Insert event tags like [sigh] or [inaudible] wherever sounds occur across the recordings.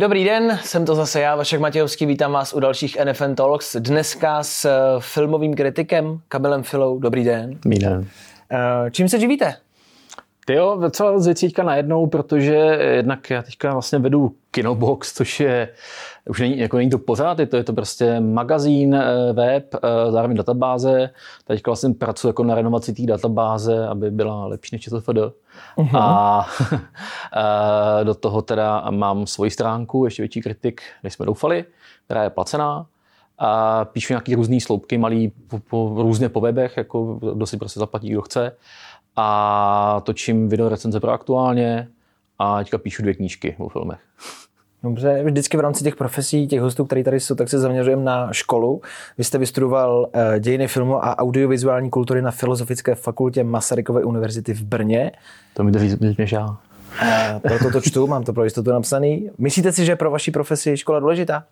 Dobrý den, jsem to zase já, Vašek Matějovský, vítám vás u dalších NFN Talks. Dneska s eh, filmovým kritikem Kamilem Filou. Dobrý den. Dobrý den. Eh, čím se živíte? Ty jo, docela z věcí teďka najednou, protože jednak já teďka vlastně vedu Kinobox, což je, už není, jako není to pořád, je to, je to prostě magazín, eh, web, eh, zároveň databáze. Teďka vlastně pracuji jako na renovaci té databáze, aby byla lepší než ČSFD. Uh-huh. A, a [laughs] do toho teda mám svoji stránku, ještě větší kritik, než jsme doufali, která je placená a píšu nějaký různé sloupky malý po, po, různě po webech, jako kdo si prostě zaplatí, kdo chce a točím video recenze pro aktuálně a teďka píšu dvě knížky o filmech. Dobře, vždycky v rámci těch profesí, těch hostů, který tady jsou, tak se zaměřujeme na školu. Vy jste vystudoval eh, dějiny filmu a audiovizuální kultury na Filozofické fakultě Masarykovy univerzity v Brně. To mi to víc než já. E, proto to čtu, mám to pro jistotu napsaný. Myslíte si, že pro vaší profesi škola důležitá?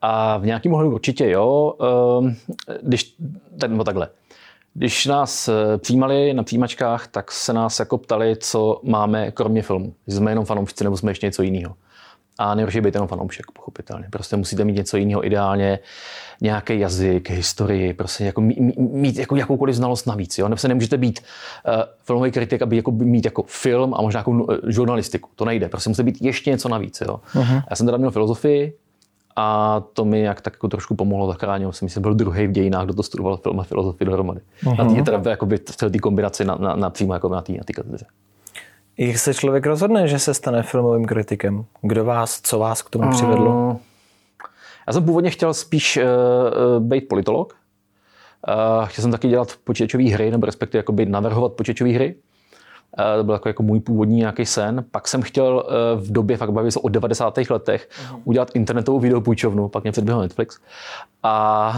A v nějakém ohledu určitě jo. Ehm, když, tak, no takhle. Když nás eh, přijímali na přijímačkách, tak se nás jako ptali, co máme kromě filmu. Jsme jenom fanoušci nebo jsme ještě něco jiného. A nejhorší být jenom fanoušek, pochopitelně. Prostě musíte mít něco jiného, ideálně nějaký jazyk, historii, prostě jako mít, mít jako jakoukoliv znalost navíc. Jo? Nebo se nemůžete být uh, filmový kritik, aby jako mít jako film a možná jako uh, žurnalistiku. To nejde. Prostě musíte být ještě něco navíc. Jo? Uh-huh. Já jsem teda měl filozofii, a to mi jak tak jako trošku pomohlo, zachránil jsem, jsem byl druhý v dějinách, kdo to studoval film a filozofii dohromady. Uh-huh. Na tý, teda jakoby v té kombinaci na, na, na, přímo jako na té na katedře. Jak se člověk rozhodne, že se stane filmovým kritikem? Kdo vás, co vás k tomu uh, přivedlo? Já jsem původně chtěl spíš uh, být politolog. Uh, chtěl jsem taky dělat počítačové hry, nebo respektive jako být navrhovat počítačové hry. Eh, to byl jako, jako můj původní nějaký sen. Pak jsem chtěl eh, v době, fakt bavit se o 90. letech, uh-huh. udělat internetovou videopůjčovnu, pak mě předběhl Netflix. A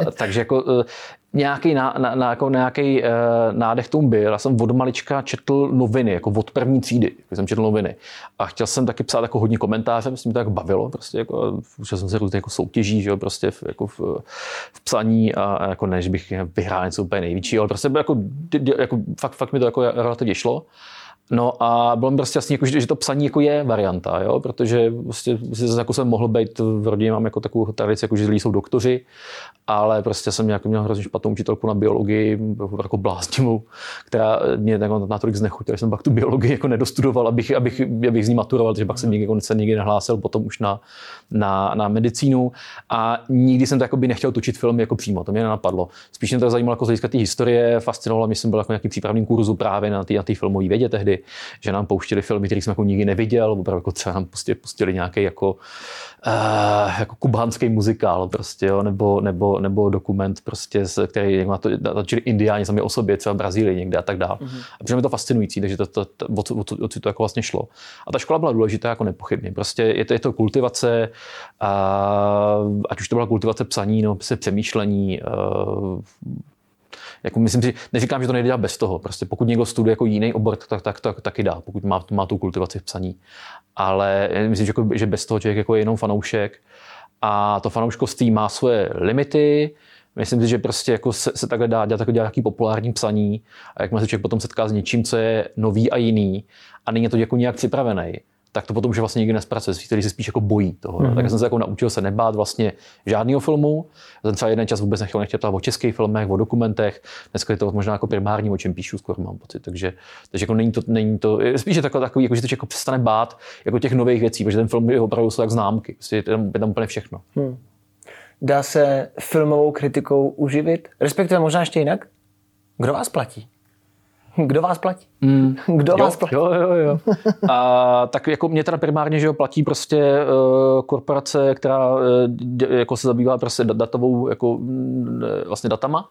uh, [laughs] takže jako nějaký, na, na, na, jako nějaký uh, nádech tomu byl. Já jsem od malička četl noviny, jako od první třídy, jako jsem četl noviny. A chtěl jsem taky psát jako hodně komentáře, myslím, to tak bavilo, prostě jako, už jsem se různě jako soutěží, že jo, prostě v, jako v, v, psaní a, a jako než bych vyhrál něco úplně největší, ale prostě jako, jako fakt, fakt mi to jako relativně šlo. No a bylo mi prostě jasný, jako, že, že to psaní jako je varianta, jo? protože prostě, jako jsem mohl být v rodině, mám jako takovou tradici, jako, že zlí jsou doktoři, ale prostě jsem nějak měl hrozně špatnou učitelku na biologii, jako bláznivou, která mě jako natolik znechutila, že jsem pak tu biologii jako nedostudoval, abych, abych, abych z ní maturoval, takže pak jsem nikdy, jako se nikdy nehlásil potom už na, na, na medicínu a nikdy jsem to jako by nechtěl točit film jako přímo, to mě nenapadlo. Spíš mě to zajímalo jako z hlediska té historie, fascinovalo mě, jsem byl jako nějaký přípravný kurzu právě na té na filmové vědě tehdy že nám pouštěli filmy, které jsme jako nikdy neviděl, opravdu jako třeba nám prostě pustili nějaký jako, uh, jako kubánský muzikál prostě, jo, nebo, nebo, nebo dokument prostě, který jako na to natočili indiáni sami o sobě, třeba v Brazílii někde a tak dále. Mm-hmm. A protože je to fascinující, takže to, to, to, o, o, o, co to jako vlastně šlo. A ta škola byla důležitá jako nepochybně. Prostě je to, je to kultivace, uh, ať už to byla kultivace psaní, nebo se přemýšlení, uh, jako myslím si, neříkám, že to nejde dělat bez toho. Prostě pokud někdo studuje jako jiný obor, tak, tak, tak, tak taky dá, pokud má, má tu kultivaci v psaní. Ale myslím, že, jako, že bez toho člověk jako je jenom fanoušek a to fanouškovství má svoje limity, Myslím si, že prostě jako se, se takhle dá dělat, jako dělat nějaký populární psaní a jak se člověk potom setká s něčím, co je nový a jiný a není to jako nějak připravený, tak to potom už vlastně nikdy nespracuje, který se spíš jako bojí toho. Mm-hmm. Tak jsem se jako naučil se nebát vlastně žádného filmu. Já jsem třeba jeden čas vůbec nechtěl, nechtěl o českých filmech, o dokumentech. Dneska je to možná jako primární, o čem píšu, skoro mám pocit. Takže, takže jako není to, není to spíš je takový, takový jako, že to jako přestane bát jako těch nových věcí, protože ten film je opravdu tak známky. Prostě je tam, je tam úplně všechno. Hmm. Dá se filmovou kritikou uživit? Respektive možná ještě jinak? Kdo vás platí? Kdo vás platí? Mm. Kdo jo, vás platí? Jo, jo, jo. A tak jako mě teda primárně, že jo, platí prostě uh, korporace, která uh, jako se zabývá prostě datovou, jako uh, vlastně datama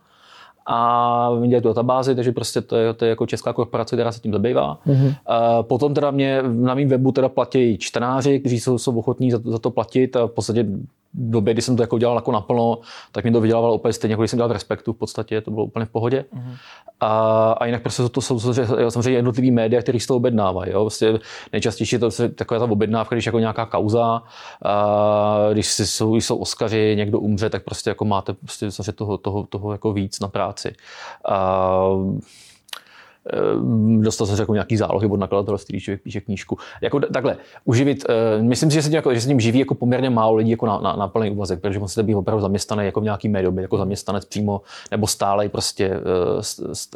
a dělají tu databázi, takže prostě to je, to je jako česká korporace, která se tím zabývá. Mm-hmm. A potom teda mě na mém webu teda platí čtenáři, kteří jsou, jsou ochotní za, za to platit a v podstatě v době, kdy jsem to jako dělal jako naplno, tak mi to vydělávalo úplně stejně, jako když jsem dělal v Respektu, v podstatě to bylo úplně v pohodě. Mm-hmm. A, a, jinak prostě to, to jsou samozřejmě jednotlivý média, které z toho objednávají. Jo? Prostě nejčastější je to taková ta objednávka, když jako nějaká kauza, a když jsou, jsou Oscaři, někdo umře, tak prostě jako máte prostě toho, toho, toho jako víc na práci. A, Eh, dostal jsem se jako nějaký zálohy od nakladatelství, když člověk píše knížku. Jako takhle, uživit, uh, myslím si, že se, tím, jako, že se tím živí jako poměrně málo lidí jako na, na, na plný úvazek, protože musíte být opravdu zaměstnaný jako v nějaký médium, jako zaměstnanec přímo, nebo stálej prostě uh,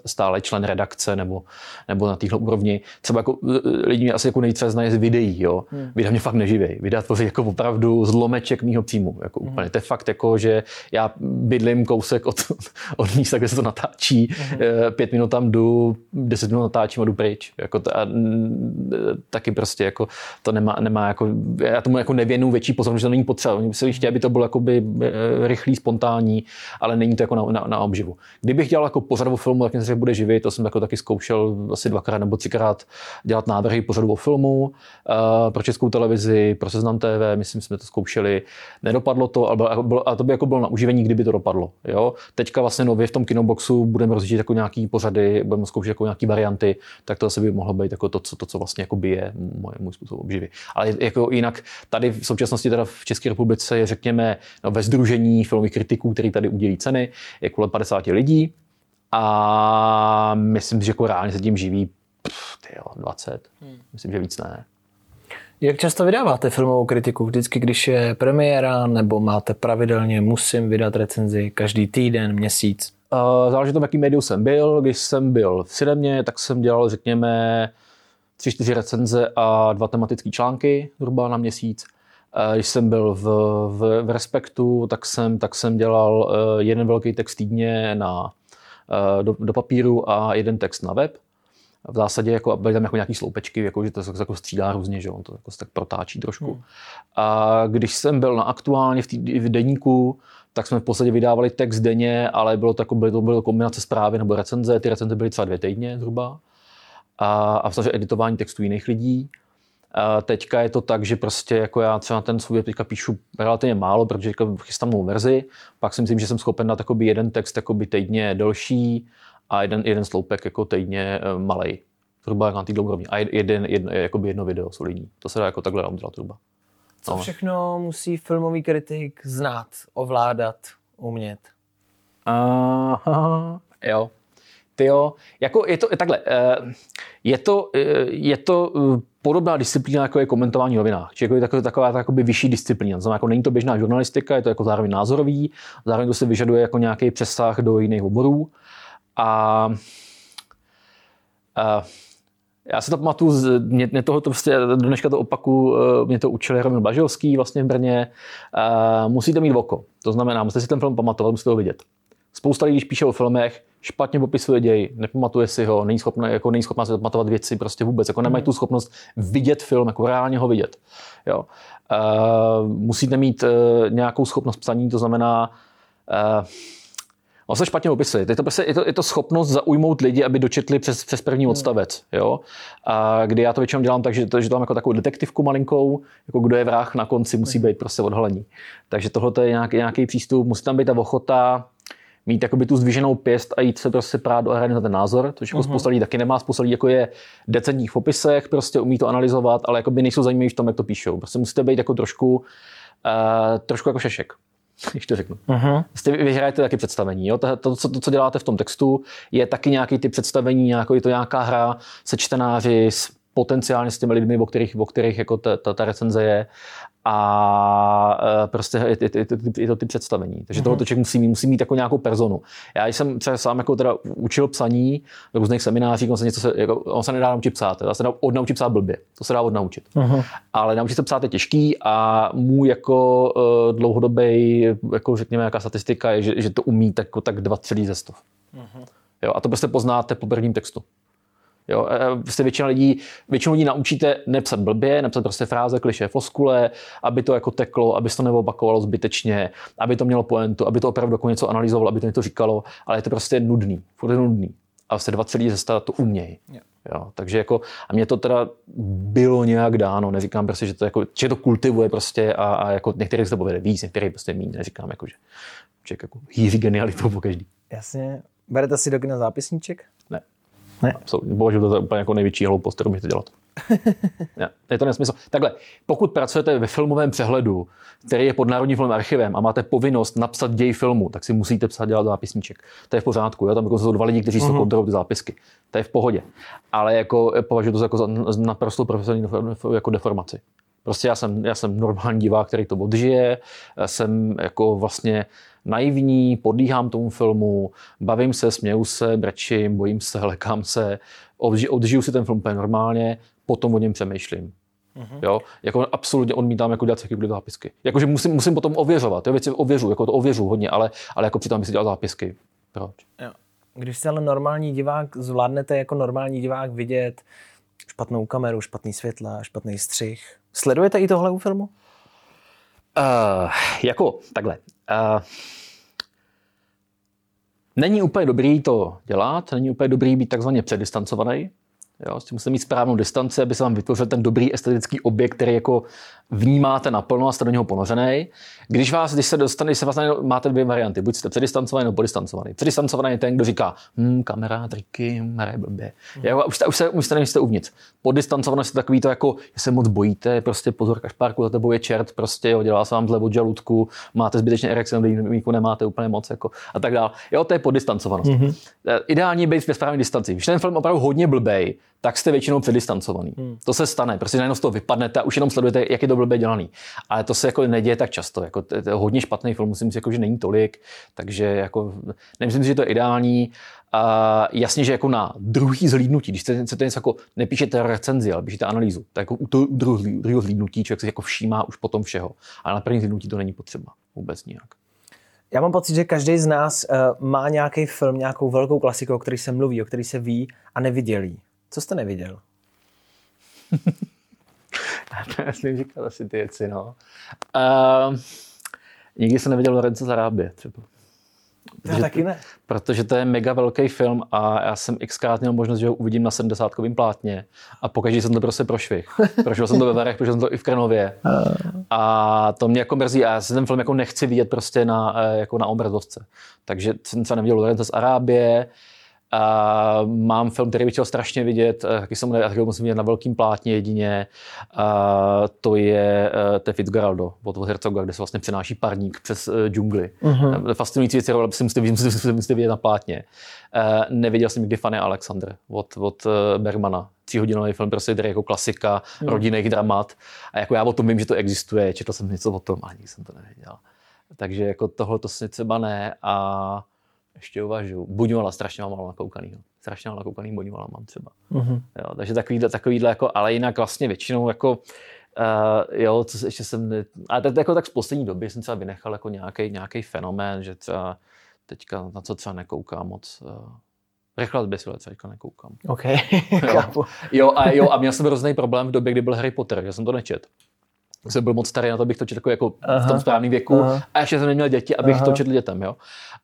stálej člen redakce, nebo, nebo na téhle úrovni. Třeba jako lidi mě asi jako nejvíce znají z videí, jo. Hmm. Videa mě fakt neživí. Videa tvoří jako opravdu zlomeček mýho příjmu. Jako hmm. úplně. To je fakt jako, že já bydlím kousek od, [laughs] od místa, kde se to natáčí, hmm. pět minut tam jdu, 10 minut natáčím a jdu pryč. Jako to, a, taky prostě jako to nemá, nemá jako, já tomu jako nevěnu větší pozornost, že to není potřeba. Oni chtěli, aby to bylo jakoby eh, rychlý, spontánní, ale není to jako na, na, na obživu. Kdybych dělal jako pořadovou filmu, tak se bude živit, to jsem jako taky zkoušel asi dvakrát nebo třikrát dělat návrhy pořadovou filmu uh, pro českou televizi, pro seznam TV, myslím, jsme to zkoušeli. Nedopadlo to, ale bylo, a to by jako bylo na uživení, kdyby to dopadlo. Jo? Teďka vlastně nově v tom kinoboxu budeme rozjíždět jako nějaký pořady, budeme zkoušet jako nějaký varianty, tak to asi by mohlo být jako to, co, to, co vlastně jako by je můj, můj způsob obživy. Ale jako jinak tady v současnosti teda v České republice je, řekněme, no, ve združení filmových kritiků, který tady udělí ceny, je kolem 50 lidí a myslím, že jako reálně se tím živí pff, tyjo, 20. Hmm. Myslím, že víc ne. Jak často vydáváte filmovou kritiku? Vždycky, když je premiéra, nebo máte pravidelně, musím vydat recenzi každý týden, měsíc? Záleží to, v jaký médiu jsem byl. Když jsem byl v Siremě, tak jsem dělal, řekněme, tři, čtyři recenze a dva tematické články zhruba na měsíc. Když jsem byl v, v, v Respektu, tak jsem, tak jsem dělal eh, jeden velký text týdně na, eh, do, do papíru a jeden text na web. V zásadě jako, byly tam jako nějaký sloupečky, jako, že to se jako střídá různě, že on to jako tak protáčí trošku. Hmm. A když jsem byl na aktuálně v, tý, v deníku, tak jsme v podstatě vydávali text denně, ale bylo to, jako, bylo to bylo kombinace zprávy nebo recenze. Ty recenze byly třeba dvě týdně zhruba. A, a v editování textů jiných lidí. A teďka je to tak, že prostě jako já třeba ten svůj teďka píšu relativně málo, protože jako chystám novou verzi, pak si myslím, že jsem schopen dát jeden text týdně delší a jeden, jeden sloupek jako týdně eh, malej. Zhruba na té úrovni. A jeden, jedno, jakoby jedno video solidní. To se dá jako takhle udělat zhruba. Co no. všechno musí filmový kritik znát, ovládat, umět? Aha, jo. Ty jo, jako je to takhle, eh, je to, eh, je to podobná disciplína, jako je komentování v novinách. Či jako je taková, taková taková vyšší disciplína. Znamená, jako není to běžná žurnalistika, je to jako zároveň názorový, zároveň to se vyžaduje jako nějaký přesah do jiných oborů. A, a já si to pamatuju, mě, mě toho to prostě, do dneška to opaku, eh, mě to učil Jaromil Blažovský vlastně v Brně. Uh, musíte mít oko, to znamená, musíte si ten film pamatovat, musíte ho vidět. Spousta lidí, když píše o filmech, špatně popisuje děj, nepamatuje si ho, není schopná, jako není schopná si pamatovat věci prostě vůbec, jako nemají hmm. tu schopnost vidět film, jako reálně ho vidět. Jo. Uh, musíte mít uh, nějakou schopnost psaní, to znamená, uh, On se špatně opisuje. Je to, prostě, je, to, je to schopnost zaujmout lidi, aby dočetli přes, přes první hmm. odstavec. Jo? A kdy já to většinou dělám tak, že to, že to mám jako takovou detektivku malinkou, jako kdo je vrah na konci, musí hmm. být prostě odhalení. Takže tohle je nějaký, nějaký přístup, musí tam být ta ochota mít jakoby tu zdviženou pěst a jít se prostě prát do areny na ten názor, což jako uh-huh. spousta lidí taky nemá, spousta lidí jako je decentních v popisech, prostě umí to analyzovat, ale jakoby nejsou zajímaví v tom, jak to píšou. Prostě musíte být jako trošku, uh, trošku jako šešek. [laughs] když to řeknu. Uh-huh. Jste, vy hrajete taky představení. Jo? To, to, co, to, co děláte v tom textu, je taky nějaký ty představení, nějaký, je to nějaká hra se čtenáři, s potenciálně s těmi lidmi, o kterých, o kterých jako ta, ta, ta recenze je a e, prostě je, je, je, je to ty představení. Takže mm-hmm. tohle člověk musí mít, musí mít jako nějakou personu. Já jsem třeba sám jako teda učil psaní v různých seminářích, on se, něco se, jako, on se nedá naučit psát, teda se dá odnaučit psát blbě, to se dá odnaučit. Mm-hmm. Ale naučit se psát je těžký a můj jako uh, dlouhodobý, jako řekněme, nějaká statistika je, že, že to umí tak, jako tak dva celý ze stov. Mm-hmm. Jo, a to prostě poznáte po prvním textu. Jo, prostě většina lidí, většinu lidí naučíte nepsat blbě, nepsat prostě fráze, kliše, floskule, aby to jako teklo, aby se to neopakovalo zbytečně, aby to mělo poentu, aby to opravdu jako něco analyzovalo, aby to něco říkalo, ale je to prostě nudný, furt je nudný. A vlastně dva celý ze to umějí. Yeah. Jo, takže jako, a mě to teda bylo nějak dáno, neříkám prostě, že to, jako, že to kultivuje prostě a, a jako některých se to povede víc, některých prostě méně, neříkám jako, že člověk jako hýří genialitou po každý. Jasně. Berete si do kina zápisníček? Ne. Ne. Absolutně. Bohužel to je úplně jako největší hloupost, kterou můžete dělat. [laughs] je to nesmysl. Takhle, pokud pracujete ve filmovém přehledu, který je pod Národním filmovým archivem a máte povinnost napsat děj filmu, tak si musíte psát dělat zápisníček. To je v pořádku. Jo? Tam jsou dva lidi, kteří uh-huh. jsou kontrolují ty zápisky. To je v pohodě. Ale jako, považuji to jako za naprosto profesionální jako deformaci. Prostě já jsem, já jsem normální divák, který to odžije, jsem jako vlastně naivní, podlíhám tomu filmu, bavím se, směju se, brečím, bojím se, [laughs] lekám se, odžiju si ten film úplně normálně, potom o něm přemýšlím. Mm-hmm. Jo? Jako absolutně odmítám jako dělat jakýkoliv zápisky. Jakože musím, musím potom ověřovat. Jo? Věci ověřu, jako to ověřu hodně, ale, ale jako přitom si dělat zápisky. Proč? Jo. Když jste ale normální divák, zvládnete jako normální divák vidět špatnou kameru, špatný světla, špatný střih. Sledujete i tohle u filmu? Uh, jako takhle. Uh, není úplně dobrý to dělat, není úplně dobrý být takzvaně předistancovaný. Jo, musíte mít správnou distanci, aby se vám vytvořil ten dobrý estetický objekt, který jako vnímáte naplno a jste do něho ponořený. Když vás, když se dostane, když se vás máte dvě varianty, buď jste předistancovaný nebo podistancovaný. Předistancovaný je ten, kdo říká, hm, kamera, triky, hraje blbě. Mm. Jo, už, jste, už, se, už jste nejste uvnitř. Podistancovaný je takový to jako, že se moc bojíte, prostě pozor, kašpárku za tebou je čert, prostě jo, dělá se vám zle od žaludku, máte zbytečně erekce, výjimku nemáte úplně moc jako, a tak dále. Jo, to je podistancovanost. Mm-hmm. Ideální být ve správné distanci. Když ten film opravdu hodně blbej, tak jste většinou předistancovaný. Hmm. To se stane, prostě najednou z toho vypadnete a už jenom sledujete, jak je to blbě dělaný. Ale to se jako neděje tak často. Jako, to je hodně špatný film, musím si jako, že není tolik, takže jako, nemyslím si, že to je ideální. A jasně, že jako na druhý zhlídnutí, když chcete něco jako, nepíšete recenzi, ale píšete analýzu, tak jako u toho druhého zhlídnutí člověk si jako všímá už potom všeho. Ale na první zhlídnutí to není potřeba vůbec nijak. Já mám pocit, že každý z nás uh, má nějaký film, nějakou velkou klasiku, o který se mluví, o který se ví a nevidělí. Co jste neviděl? [laughs] Já nesmím říkat asi ty věci, no. Uh, nikdy jsem neviděl Lorenzo Zarábě třeba. Já taky ne. Protože to je mega velký film a já jsem xkrát měl možnost, že ho uvidím na 70 plátně a pokaždé jsem to prostě prošvih. [laughs] Prošel jsem to ve Varech, prošel jsem to i v Krnově. A to mě jako mrzí a já si ten film jako nechci vidět prostě na, eh, jako na obrazovce. Takže jsem třeba neviděl Lorenzo z Arábie, a mám film, který bych chtěl strašně vidět, eh, taky jsem taky musím vidět na velkým plátně jedině. A to je uh, to Fitzgeraldo od Herzoga, kde se vlastně přenáší parník přes uh, džungli. Uh-huh. Fascinující věc, ale si musíte, musíte, musíte vidět na plátně. Uh, neviděl jsem nikdy Fanny Alexander od, od Bergmana. Tříhodinový film, prostě který jako klasika uh-huh. rodinných dramat. A jako já o tom vím, že to existuje, četl jsem něco o tom, ani jsem to nevěděl. Takže jako tohle to si třeba ne. A ještě uvažuju. Buňovala strašně mám málo nakoukanýho. Strašně málo nakoukaný Buňovala mám třeba. Uh-huh. Jo, takže takovýhle, takovýhle jako, ale jinak vlastně většinou jako Uh, jo, co ještě jsem, ne, ale tak, jako tak z poslední doby jsem třeba vynechal jako nějaký, nějaký fenomén, že třeba teďka na co třeba nekoukám moc. Uh, Rychle zběsile teďka nekoukám. OK, jo. jo, a, jo, a měl jsem hrozný problém v době, kdy byl Harry Potter, že jsem to nečet jsem byl moc starý na to, abych to četl jako aha, v tom správném věku aha. a ještě jsem neměl děti, abych aha. to četl dětem, jo.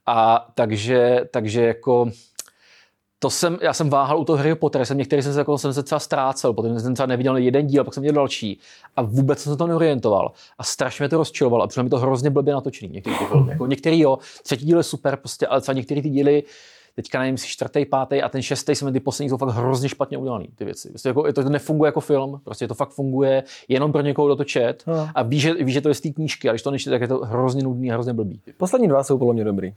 A takže, takže jako to jsem, já jsem váhal u toho Harry Pottera, jsem některý jsem se, jako, jsem se třeba ztrácel, potom jsem třeba neviděl jeden díl, pak jsem viděl další a vůbec jsem se to neorientoval a strašně mě to rozčilovalo a přišlo mi to hrozně blbě natočený, některý ty filmy. Jako některý jo, třetí díl je super, prostě, ale třeba některý ty díly, teďka nevím, si čtvrtý, pátý a ten šestý jsme ty poslední jsou fakt hrozně špatně udělaný, ty věci. Prostě jako, to nefunguje jako film, prostě to fakt funguje jenom pro někoho, kdo to čet no. a ví že, ví, že to je z té knížky, a když to nečte, tak je to hrozně nudný a hrozně blbý. Poslední dva jsou podle mě dobrý.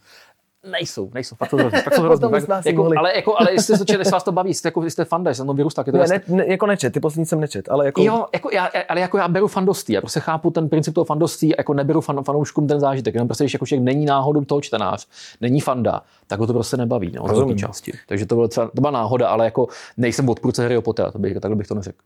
Nejsou, nejsou, fakt jsou hrozný, fakt jsou [laughs] hrozný. fakt, jako, ale, jako, ale jestli, to čet, jestli vás to baví, jste, jako, jste fanda, jsem to vyrůstal. Ne, ne, ne, jako nečet, ty poslední jsem nečet, ale jako... Jo, jako já, ale jako já beru fandostí, já prostě chápu ten princip toho fandostí, jako neberu fan, fanouškům ten zážitek, jenom prostě, když jako člověk není náhodou toho čtenář, není fanda, tak ho to prostě nebaví, no, z části. Takže to, bylo třeba, to byla náhoda, ale jako nejsem odpůrce Harryho Pottera, to bych, takhle bych to neřekl.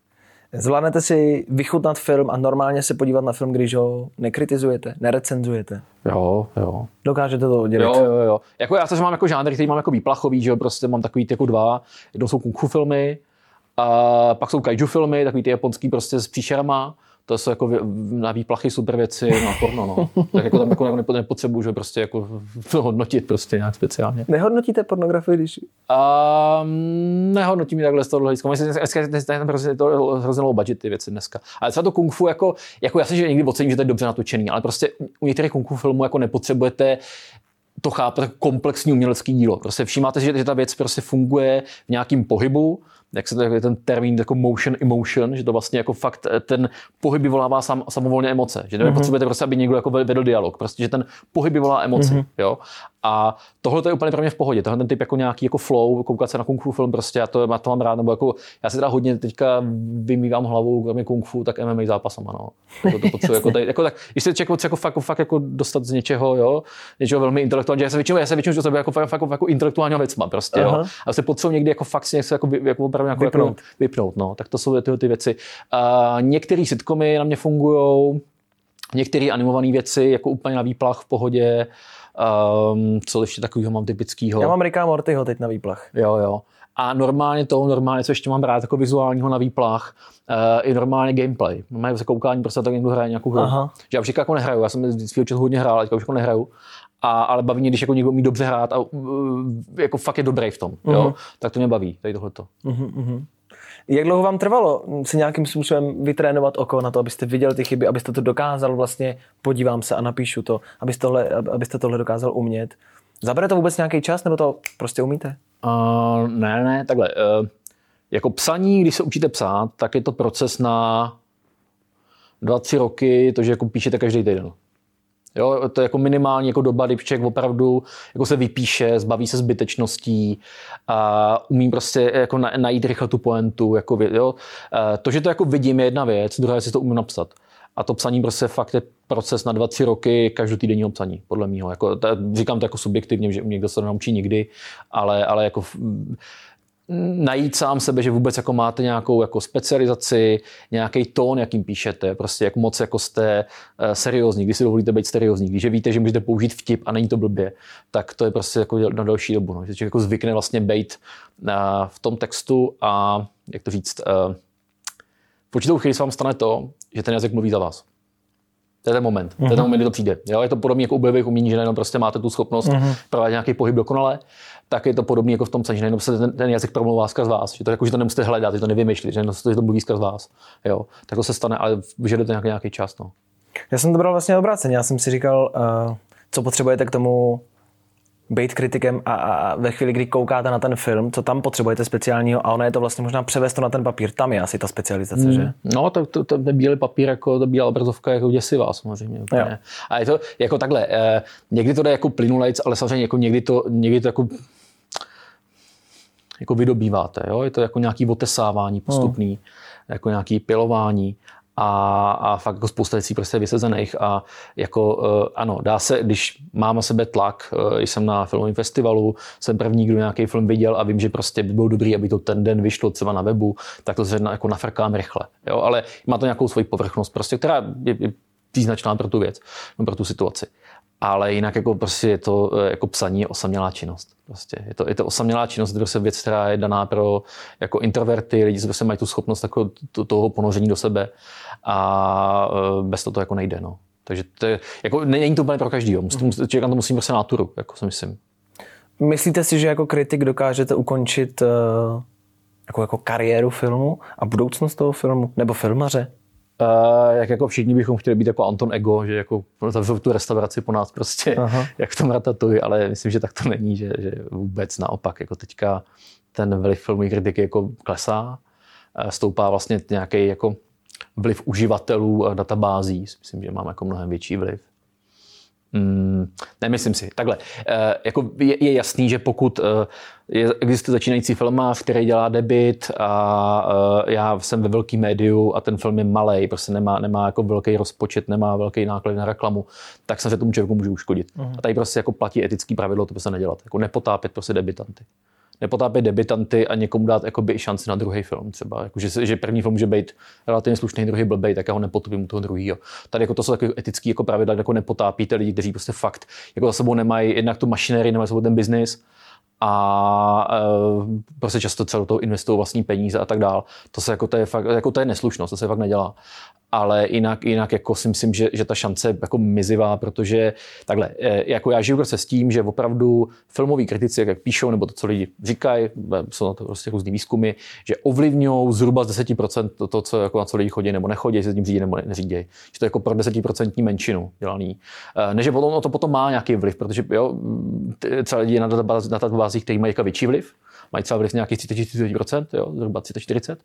Zvládnete si vychutnat film a normálně se podívat na film, když ho nekritizujete, nerecenzujete? Jo, jo. Dokážete to udělat? Jo, jo, jo. Jako já to mám jako žánr, který mám jako výplachový, že jo, prostě mám takový jako dva. Jednou jsou kung fu filmy, a pak jsou kaiju filmy, takový ty japonský prostě s příšerama to jsou jako na výplachy super věci na porno, no. Tak jako tam jako nepotřebuju, že prostě jako to [laughs] hodnotit prostě nějak speciálně. Nehodnotíte pornografii, když... Um, nehodnotím takhle z toho hlediska. Myslím, že hrozně, to hrozně low budget ty věci dneska. Ale třeba to kung fu, jako, jako já si že někdy ocením, že to je dobře natočený, ale prostě u některých kung fu filmů jako nepotřebujete to chápat jako komplexní umělecký dílo. Prostě všímáte, že, že ta věc prostě funguje v nějakém pohybu, jak se to je ten termín jako motion emotion, že to vlastně jako fakt eh, ten pohyb vyvolává sam, samovolně emoce, že nepotřebujete mm-hmm. prostě, aby někdo jako vedl dialog, prostě, že ten pohyb vyvolá emoci, mm-hmm. jo. A tohle je úplně pro mě v pohodě. Tohle ten typ jako nějaký jako flow, koukat se na kung fu film prostě, já to, já to mám rád, nebo jako, já si teda hodně teďka vymývám hlavou, kromě kung fu, tak MMA zápasama, no. Jako to potřebuji, jako, [laughs] tady, jako, tak, když se jako, jako, fakt, fakt, jako dostat z něčeho, jo, něčeho velmi intelektuálního, já se většinou, já se většinou do jako, fakt, jako, jako intelektuálního věcma prostě, jo. A se potřebuji někdy jako fakt si něco jako, jako opravdu jako, vypnout. Jako, vypnout, no. Tak to jsou tyhle ty věci. Uh, některé sitcomy na mě fungují, některé animované věci, jako úplně na výplach v pohodě, Um, co ještě takového mám typického? Já mám Ricka Mortyho teď na výplach. Jo, jo. A normálně to, normálně, co ještě mám rád jako vizuálního na výplách, uh, i normálně gameplay. Normálně se koukání, prostě tak někdo hraje nějakou hru. Aha. Že já už jako nehraju, já jsem svýho času hodně hrál, teďka už jako nehraju. A, ale baví mě, když jako někdo umí dobře hrát a uh, jako fakt je dobrý v tom, uh-huh. jo? Mhm. tak to mě baví, tady tohleto. Uh-huh, uh-huh. Jak dlouho vám trvalo si nějakým způsobem vytrénovat oko na to, abyste viděl ty chyby, abyste to dokázal vlastně, podívám se a napíšu to, abyste tohle, abyste tohle dokázal umět? Zabere to vůbec nějaký čas, nebo to prostě umíte? Uh, ne, ne, takhle. Uh, jako psaní, když se učíte psát, tak je to proces na dva, tři roky, to, že jako píšete každý týden. Jo, to je jako minimální jako doba, kdy člověk opravdu jako se vypíše, zbaví se zbytečností a umí prostě jako najít rychle tu poentu. Jako, jo. To, že to jako vidím, je jedna věc, druhá je to umím napsat. A to psaní prostě fakt je proces na dva, tři roky každotýdenního psaní, podle mého. Jako, říkám to jako subjektivně, že někdo se to naučí nikdy, ale, ale jako najít sám sebe, že vůbec jako máte nějakou jako specializaci, nějaký tón, jakým píšete, prostě jak moc jako jste uh, seriózní, když si dovolíte být seriózní, když víte, že můžete použít vtip a není to blbě, tak to je prostě jako na další dobu. No. Že člověk jako zvykne vlastně být uh, v tom textu a jak to říct, uh, v určitou chvíli se vám stane to, že ten jazyk mluví za vás. To je ten moment. Uh-huh. To je ten mhm. moment, kdy to přijde. Jo? Je to podobně jako u bojových umění, že najednou prostě máte tu schopnost uh-huh. provádět nějaký pohyb dokonale, tak je to podobné jako v tom psaní, že najednou se ten, ten jazyk promluvá skrz vás. Že to, jako, že to nemusíte hledat, že to nevymýšlit, že to, že to mluví skrz vás. Jo? Tak to se stane, ale vyžaduje to nějaký, nějaký čas. No. Já jsem to bral vlastně obráceně. Já jsem si říkal, uh, co potřebujete k tomu být kritikem a, a ve chvíli, kdy koukáte na ten film, co tam potřebujete speciálního a ono je to vlastně možná převést to na ten papír. Tam je asi ta specializace, hmm. že? No, tak to, to, ten bílý papír, jako ta bílá obrazovka, jako děsivá samozřejmě. Úplně. A je to jako takhle, eh, někdy to jde jako plynulejc, ale samozřejmě jako někdy to, někdy to jako jako vydobýváte. Jo? Je to jako nějaký otesávání postupný, hmm. jako nějaký pilování a, a fakt jako spousta věcí prostě vysezených a jako uh, ano, dá se, když mám na sebe tlak, uh, jsem na filmovém festivalu, jsem první, kdo nějaký film viděl a vím, že prostě by bylo dobrý, aby to ten den vyšlo třeba na webu, tak to se jako nafrkám rychle. Jo? Ale má to nějakou svoji povrchnost, prostě, která je, je příznačná pro tu věc, no, pro tu situaci ale jinak jako prostě je to eh, jako psaní je osamělá činnost. Prostě je, to, je to osamělá činnost, je prostě věc, která je daná pro jako introverty, lidi, co prostě mají tu schopnost jako toho ponoření do sebe a eh, bez toho to jako nejde. No. Takže to je, jako, není to úplně pro každýho. Musím, člověk na to musí prostě náturu, jako si myslím. Myslíte si, že jako kritik dokážete ukončit uh, jako, jako kariéru filmu a budoucnost toho filmu? Nebo filmaře? Uh, jak jako všichni bychom chtěli být jako Anton Ego, že jako zavřou tu restauraci po nás prostě, Aha. [laughs] jak v tom ratatuji, ale myslím, že tak to není, že, že vůbec naopak, jako teďka ten vliv filmových kritiky jako klesá, stoupá vlastně nějaký jako vliv uživatelů a databází, myslím, že mám jako mnohem větší vliv. Hmm, nemyslím si. Takhle. E, jako je, je jasný, že pokud e, je, existuje začínající filmář, který dělá debit a e, já jsem ve velkém médiu a ten film je malý, prostě nemá, nemá jako velký rozpočet, nemá velký náklad na reklamu, tak se tomu člověku může uškodit. Uh-huh. A tady prostě jako platí etický pravidlo to prostě nedělat. Jako nepotápět prostě debitanty nepotápět debitanty a někomu dát jakoby šanci na druhý film třeba. Jako, že, že, první film může být relativně slušný, druhý blbej, tak já ho nepotopím u toho druhého. Tady jako to jsou takové etické jako pravidla, jako nepotápíte lidi, kteří prostě fakt jako za sebou nemají jednak tu mašinérii, nemají sebou ten biznis a e, prostě často celou toho investují vlastní peníze a tak dál. To se jako to je fakt, jako to je neslušnost, to se fakt nedělá ale jinak, jinak jako si myslím, že, že ta šance je jako mizivá, protože takhle, eh, jako já žiju prostě s tím, že opravdu filmoví kritici, jak píšou, nebo to, co lidi říkají, eh, jsou na to prostě různý výzkumy, že ovlivňují zhruba z 10% to, to co, jako na co lidi chodí nebo nechodí, se s tím řídí nebo neřídí. Že to je jako pro 10% menšinu dělaný. Eh, než potom, no to potom má nějaký vliv, protože jo, třeba lidi na databázi, na databázích, které mají jako větší vliv, mají třeba vliv nějakých 30-40%, jo, zhruba 30-40,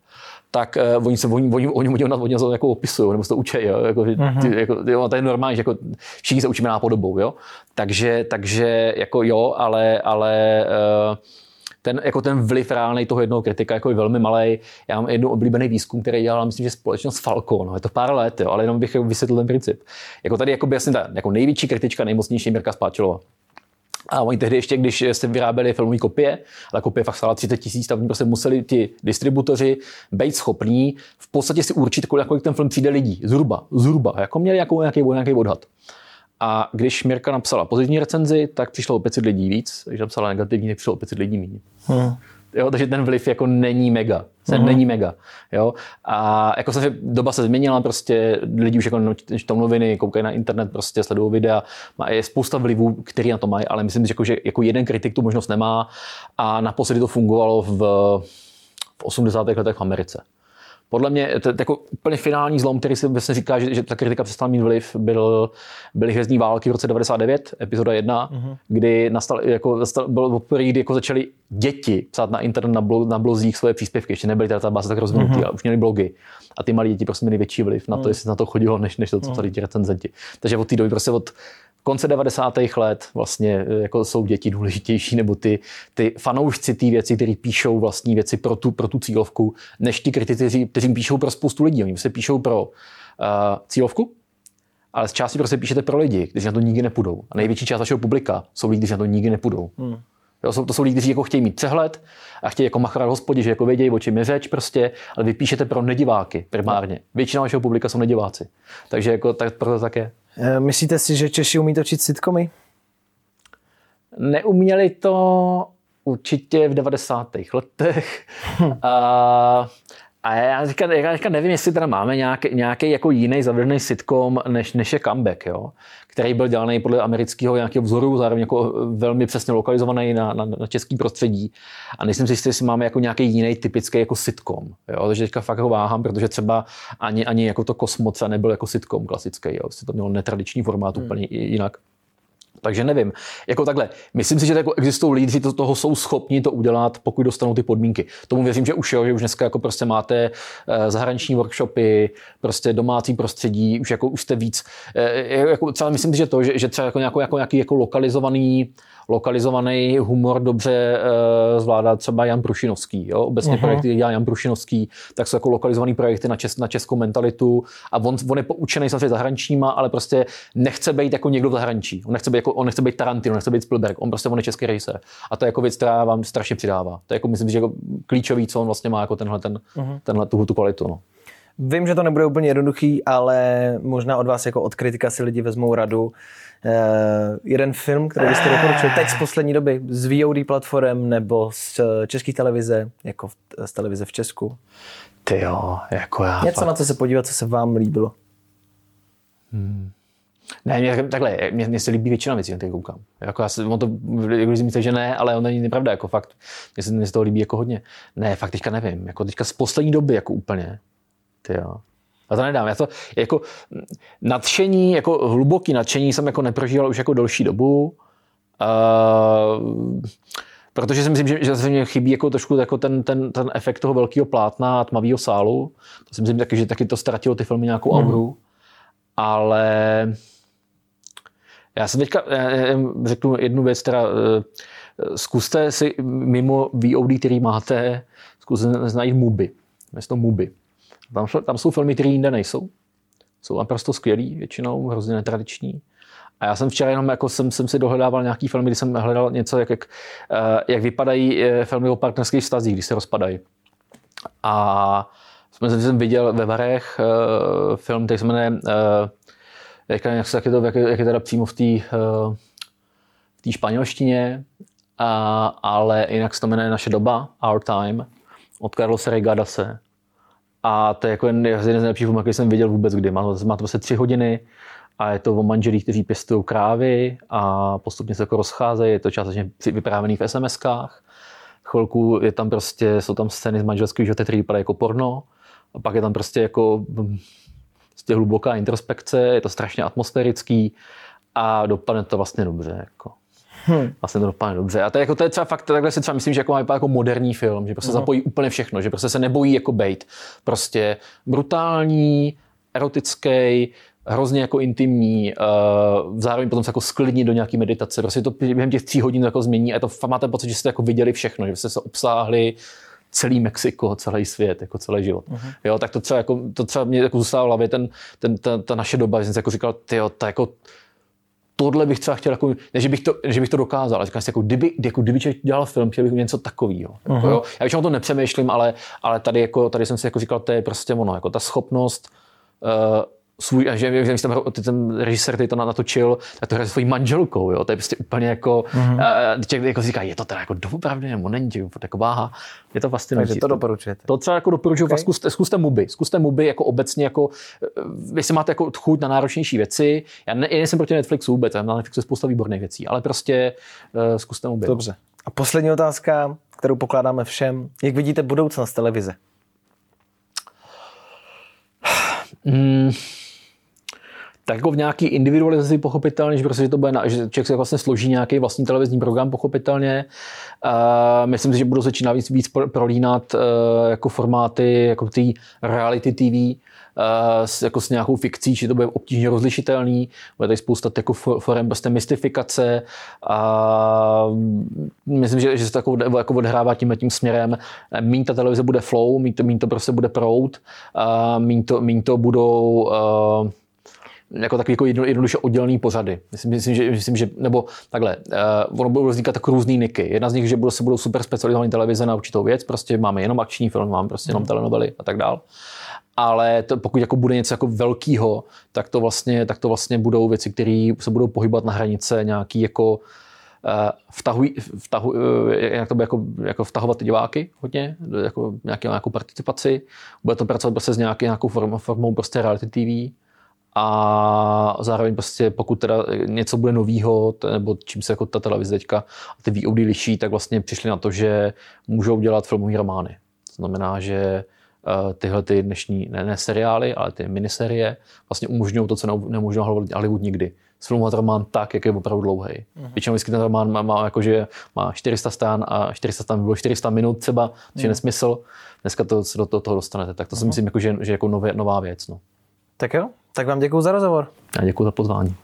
tak uh, oni se oni, oni, oni, oni, oni to jako opisují, nebo se to učí, jo, jako, uh-huh. jako, jo, to je normální, že jako všichni se učíme nápodobou, jo, takže, takže jako jo, ale, ale uh, ten, jako ten vliv reálný toho jednoho kritika jako je velmi malý. Já mám jednu oblíbený výzkum, který dělal, myslím, že společnost Falcon, no, je to pár let, jo, ale jenom bych vysvětlil ten princip. Jako tady jako by jasně ta, jako největší kritička, nejmocnější Mirka Spáčilová. A oni tehdy ještě, když jste vyráběli filmové kopie, ta kopie fakt stála 30 tisíc, tak prostě museli ti distributoři být schopní v podstatě si určit, kolik ten film přijde lidí. Zhruba, zhruba. Jako měli jako nějaký, nějaký odhad. A když Mirka napsala pozitivní recenzi, tak přišlo o 500 lidí víc. Když napsala negativní, tak přišlo o 500 lidí méně. Hmm. Jo, takže ten vliv jako není mega. Se hmm. není mega. Jo? A jako se, doba se změnila, prostě lidi už jako čtou noviny, koukají na internet, prostě sledují videa, má, je spousta vlivů, který na to mají, ale myslím, že jako, že jako jeden kritik tu možnost nemá a naposledy to fungovalo v, v 80. letech v Americe. Podle mě to, jako úplně finální zlom, který si vlastně říká, že, že ta kritika přestala mít vliv, byl, byly hvězdní války v roce 99, epizoda 1, mm-hmm. kdy nastal, jako, nastal, bylo poprvé, kdy jako začaly děti psát na internet na, blo, na blozích svoje příspěvky, ještě nebyly databáze tak rozvinutý, mm-hmm. ale už měli blogy. A ty malí děti prostě měli větší vliv na to, mm. jestli na to chodilo, než, než to, co psali mm. ti recenzenti. Takže od té doby prostě od konce 90. let vlastně e, jako jsou děti důležitější, nebo ty, ty fanoušci té věci, kteří píšou vlastní věci pro tu, pro tu cílovku, než ti kritici, kteří píšou pro spoustu lidí. Oni se píšou pro uh, cílovku, ale z části prostě píšete pro lidi, kteří na to nikdy nepůjdou. A největší část vašeho publika jsou lidi, kteří na to nikdy nepůjdou. Hmm. Jo, jsou, to jsou lidi, kteří jako chtějí mít přehled a chtějí jako machrovat hospodě, že jako vědějí, o čem je řeč prostě, ale vy píšete pro nediváky primárně. Většina vašeho publika jsou nediváci. Takže jako, tak, proto tak je. Eh, myslíte si, že Češi umí točit sitcomy? Neuměli to určitě v 90. letech. a, a já říkám, já říkám, nevím, jestli teda máme nějaký, nějaký jako jiný zavedený sitcom, než, než je comeback, jo? který byl dělaný podle amerického nějakého vzoru, zároveň jako velmi přesně lokalizovaný na, na, na český prostředí. A nejsem si jistý, jestli máme jako nějaký jiný typický jako sitcom. Jo? Takže teďka fakt ho váhám, protože třeba ani, ani jako to Kosmoce nebyl jako sitcom klasický. Jo? to mělo netradiční formát hmm. úplně jinak. Takže nevím. Jako takhle, myslím si, že jako existují lidi, kteří toho jsou schopni to udělat, pokud dostanou ty podmínky. Tomu věřím, že už jo, že už dneska jako prostě máte eh, zahraniční workshopy, prostě domácí prostředí, už jako už jste víc. Eh, jako třeba myslím si, že to, že, že třeba jako, jako nějaký jako lokalizovaný lokalizovaný humor dobře uh, zvládá třeba Jan Prušinovský. Jo? Obecně uh-huh. projekty dělá Jan Prušinovský, tak jsou jako lokalizovaný projekty na, čes, na českou mentalitu a on, on je poučený samozřejmě zahraničníma, ale prostě nechce být jako někdo v zahraničí. On nechce být, jako, on nechce být Tarantino, nechce být Spielberg, on prostě on je český rejser. A to je jako věc, která vám strašně přidává. To je jako, myslím, že jako klíčový, co on vlastně má jako tenhle, ten, uh-huh. tenhle tu, tu kvalitu. No. Vím, že to nebude úplně jednoduchý, ale možná od vás jako od kritika si lidi vezmou radu. Uh, jeden film, který byste doporučil teď z poslední doby, z VOD platform nebo z eh, české televize, jako z televize v Česku? Ty jo, jako já. Něco fakt. na co se podívat, co se vám líbilo. Hmm. Ne, mě, takhle, mě, mě, se líbí většina věcí, na které koukám. Jako já se, on to, jako myslíte, že ne, ale on není nepravda, jako fakt. Mě se, mě se toho líbí jako hodně. Ne, fakt teďka nevím, jako teďka z poslední doby, jako úplně. Ty jo. Já to nedám. Já to jako nadšení, jako hluboký nadšení jsem jako neprožíval už jako delší dobu. Uh, protože si myslím, že, že se mě chybí jako trošku jako ten, ten, ten efekt toho velkého plátna a tmavého sálu. To si myslím taky, že taky to ztratilo ty filmy nějakou mm. auru. Ale já jsem teďka já řeknu jednu věc, teda eh, zkuste si mimo VOD, který máte, zkuste najít Mubi. Město Mubi. Tam, tam jsou filmy, které jinde nejsou. Jsou naprosto skvělý, většinou hrozně netradiční. A já jsem včera jenom jako jsem, jsem si dohledával nějaký filmy, kdy jsem hledal něco, jak, jak, eh, jak vypadají eh, filmy o partnerských vztazích, když se rozpadají. A jsem, jsem viděl ve Varech uh, film, který se jmenuje, uh, jak, jak, je to, jak, jak je teda přímo v té uh, španělštině, uh, ale jinak se to jmenuje Naše doba, Our Time, od Carlose Regadase. A to je jako jeden z nejlepších filmů, jaký jsem viděl vůbec kdy. Má to, má to vlastně tři hodiny a je to o manželích, kteří pěstují krávy a postupně se jako rozcházejí. Je to částečně vyprávěný v SMS-kách. Chvilku je tam prostě, jsou tam scény z manželského života, které vypadají jako porno. A pak je tam prostě jako prostě hluboká introspekce, je to strašně atmosférický a dopadne to vlastně dobře. Jako. Hmm. Vlastně to dopadne dobře. A to je, jako, to je třeba fakt, takhle si třeba myslím, že jako má jako moderní film, že prostě hmm. zapojí úplně všechno, že prostě se nebojí jako bejt. Prostě brutální, erotický, hrozně jako intimní, uh, zároveň potom se jako sklidní do nějaké meditace. Prostě to během těch tří hodin jako změní a to máte pocit, že jste jako viděli všechno, že jste se obsáhli celý Mexiko, celý svět, jako celý život. Uh-huh. Jo, tak to třeba, jako, to třeba mě jako zůstávalo v hlavě, ten, ten, ta, ta, naše doba, že jsem jako říkal, ty to jako, tohle bych třeba chtěl, jako, ne, že bych to, že bych to dokázal, ale říkal si, jako, kdyby, jako, kdyby člověk dělal film, chtěl bych něco takového. Uh-huh. Jako, jo. Já o to nepřemýšlím, ale, ale tady, jako, tady jsem si jako říkal, to je prostě ono, jako ta schopnost uh, svůj, a že, že ten, ten režisér, který to natočil, tak to hraje svojí manželkou, jo? to je prostě úplně jako, mm-hmm. uh, člověk jako říká, je to teda jako doopravdy, nebo není, jako váha, je to fascinující. Takže to doporučujete. To třeba jako doporučuji, okay. zkuste, zkuste muby, zkuste muby jako obecně, jako, jestli máte jako chuť na náročnější věci, já, ne, já nejsem proti Netflixu vůbec, na Netflixu je spousta výborných věcí, ale prostě uh, zkuste muby. Dobře. A poslední otázka, kterou pokládáme všem, jak vidíte budoucnost televize? Hmm tak jako v nějaký individualizaci pochopitelně, že prostě že to bude, že člověk se vlastně složí nějaký vlastní televizní program pochopitelně. Uh, myslím si, že budou začínat víc, víc prolínat uh, jako formáty, jako ty reality TV, uh, s, jako s nějakou fikcí, či to bude obtížně rozlišitelný. Bude tady spousta jako forem prostě mystifikace a myslím, že, že se to jako, jako odhrává tím tím směrem. Mín ta televize bude flow, mín to, mín to prostě bude proud, uh, mín, to, mín to budou uh, jako takový jako jednoduše oddělený pořady. Myslím, myslím, že, myslím, že nebo takhle, uh, ono budou vznikat tak různý niky. Jedna z nich, že budou, se budou super specializované televize na určitou věc, prostě máme jenom akční film, máme prostě jenom hmm. telenovely a tak dál. Ale to, pokud jako bude něco jako velkého, tak to vlastně, tak to vlastně budou věci, které se budou pohybovat na hranice nějaký jako uh, vtahují, vtahu, uh, jak to bude jako, jako vtahovat ty diváky hodně, jako nějaký, nějakou participaci. Bude to pracovat prostě s nějaký, nějakou formou, formou prostě reality TV a zároveň prostě pokud teda něco bude novýho, nebo čím se jako ta televize teďka a ty VOD liší, tak vlastně přišli na to, že můžou dělat filmové romány. To znamená, že eh, tyhle ty dnešní, ne, ne seriály, ale ty miniserie vlastně umožňují to, co neumožňoval Hollywood nikdy. Sfilmovat román tak, jak je opravdu dlouhý. Uh-huh. Většinou vždycky ten román má, má, jakože má 400 stran a 400 stran by bylo 400 minut třeba, což je uh-huh. nesmysl. Dneska to se do toho, dostanete. Tak to uh-huh. si myslím, jako, že, že jako nově, nová věc. No. Tak jo, tak vám děkuji za rozhovor. Já děkuji za pozvání.